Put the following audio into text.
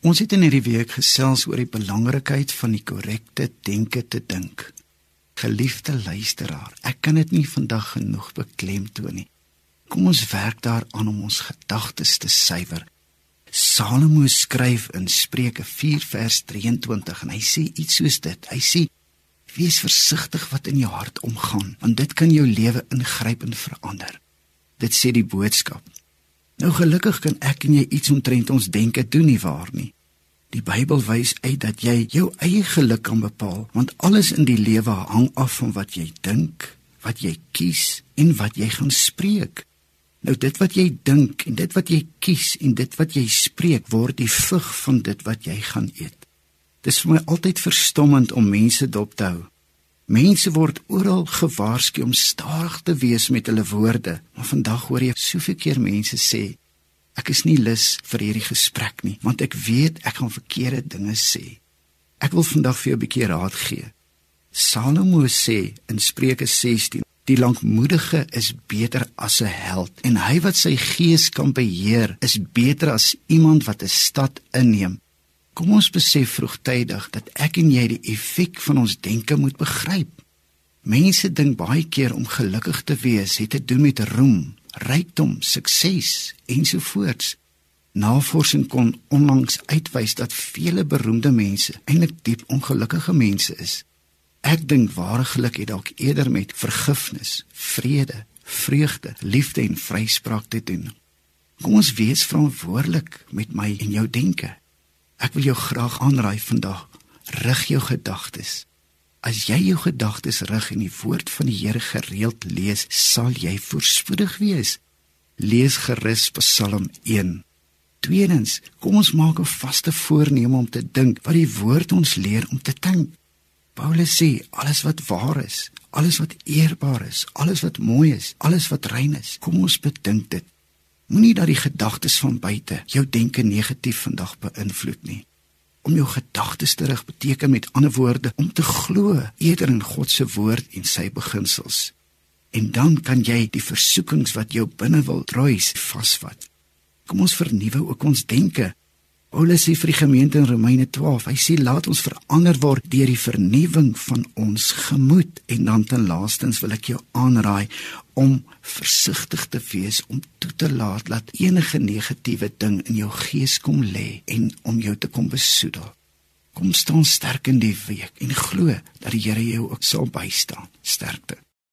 Ons het in hierdie week gesels oor die belangrikheid van die korrekte denke te dink. Geliefde luisteraar, ek kan dit nie vandag genoeg beklemtoon nie. Kom ons werk daaraan om ons gedagtes te suiwer. Salomo skryf in Spreuke 4 vers 23 en hy sê iets soos dit. Hy sê: "Wees versigtig wat in jou hart omgaan, want dit kan jou lewe ingryp en verander." Dit sê die boodskap. Nou gelukkig kan ek en jy iets omtrent ons denke doen nie waar nie. Die Bybel wys uit dat jy jou eie geluk kan bepaal, want alles in die lewe hang af van wat jy dink, wat jy kies en wat jy gaan spreek. Nou dit wat jy dink en dit wat jy kies en dit wat jy spreek word die vrug van dit wat jy gaan eet. Dit is vir my altyd verstommend om mense dop te hou. Mense word oral gewaarsku om stadig te wees met hulle woorde, maar vandag hoor jy soveel keer mense sê ek is nie lus vir hierdie gesprek nie, want ek weet ek gaan verkeerde dinge sê. Ek wil vandag vir jou 'n bietjie raad gee. Salomo sê in Spreuke 16: Die lankmoedige is beter as 'n held en hy wat sy gees kan beheer is beter as iemand wat 'n stad inneem. Kom ons besef vroegtydig dat ek en jy die effek van ons denke moet begryp. Mense dink baie keer om gelukkig te wees het te doen met roem, rykdom, sukses ensovoorts. Navorsing kon onlangs uitwys dat vele beroemde mense eintlik diep ongelukkige mense is. Ek dink ware geluk het dalk eerder met vergifnis, vrede, vreugde, liefde en vryspraak te doen. Kom ons wees verantwoordelik met my en jou denke. Ek wil jou graag aanraai vandag, rig jou gedagtes. As jy jou gedagtes rig en die woord van die Here gereeld lees, sal jy voorspoedig wees. Lees gerus Psalm 1. Tweedens, kom ons maak 'n vaste voorneme om te dink wat die woord ons leer om te dink. Paulus sê alles wat waar is, alles wat eerbaar is, alles wat mooi is, alles wat rein is, kom ons bedink dit. Moenie dat die gedagtes van buite jou denke negatief vandag beïnvloed nie. Om jou gedagtes te rig beteken met ander woorde om te glo eerder in God se woord en sy beginsels. En dan kan jy die versoekings wat jou binne wil druis vasvat. Kom ons vernuwe ook ons denke Paulus sê vir die gemeente in Romeine 12, hy sê laat ons verander word deur die vernuwing van ons gemoed en dan ten laastens wil ek jou aanraai om versigtig te wees om toe te laat dat enige negatiewe ding in jou gees kom lê en om jou te kom besoedel. Kom staan sterk in die week en glo dat die Here jou ook sal bystaan. Sterkte.